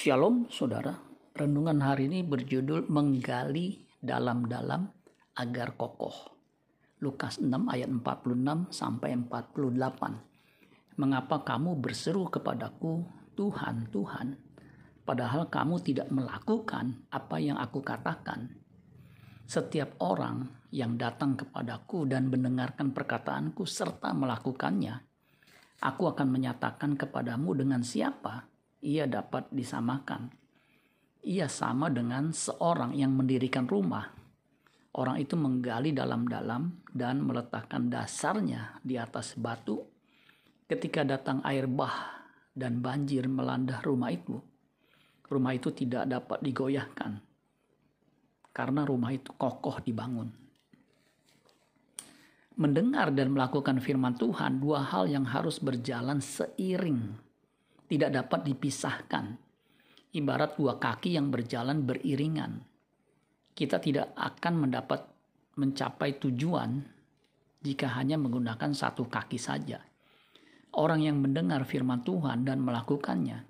Shalom saudara, renungan hari ini berjudul Menggali dalam-dalam agar kokoh. Lukas 6 ayat 46 sampai 48. Mengapa kamu berseru kepadaku, Tuhan, Tuhan, padahal kamu tidak melakukan apa yang aku katakan? Setiap orang yang datang kepadaku dan mendengarkan perkataanku serta melakukannya, aku akan menyatakan kepadamu dengan siapa ia dapat disamakan. Ia sama dengan seorang yang mendirikan rumah. Orang itu menggali dalam-dalam dan meletakkan dasarnya di atas batu. Ketika datang air bah dan banjir melanda rumah itu, rumah itu tidak dapat digoyahkan karena rumah itu kokoh dibangun. Mendengar dan melakukan firman Tuhan, dua hal yang harus berjalan seiring tidak dapat dipisahkan. Ibarat dua kaki yang berjalan beriringan. Kita tidak akan mendapat mencapai tujuan jika hanya menggunakan satu kaki saja. Orang yang mendengar firman Tuhan dan melakukannya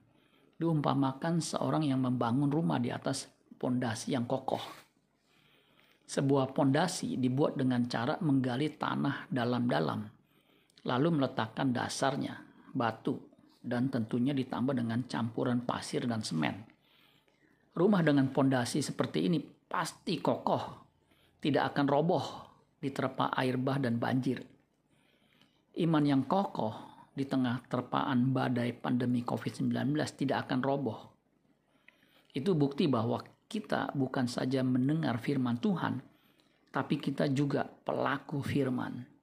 diumpamakan seorang yang membangun rumah di atas pondasi yang kokoh. Sebuah pondasi dibuat dengan cara menggali tanah dalam-dalam, lalu meletakkan dasarnya, batu, dan tentunya ditambah dengan campuran pasir dan semen. Rumah dengan pondasi seperti ini pasti kokoh, tidak akan roboh diterpa air bah dan banjir. Iman yang kokoh di tengah terpaan badai pandemi COVID-19 tidak akan roboh. Itu bukti bahwa kita bukan saja mendengar firman Tuhan, tapi kita juga pelaku firman.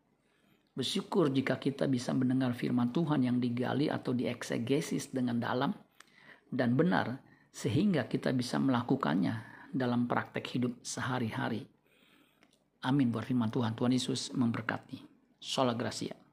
Bersyukur jika kita bisa mendengar firman Tuhan yang digali atau dieksegesis dengan dalam dan benar sehingga kita bisa melakukannya dalam praktek hidup sehari-hari. Amin buat firman Tuhan. Tuhan Yesus memberkati. Sholah Gracia.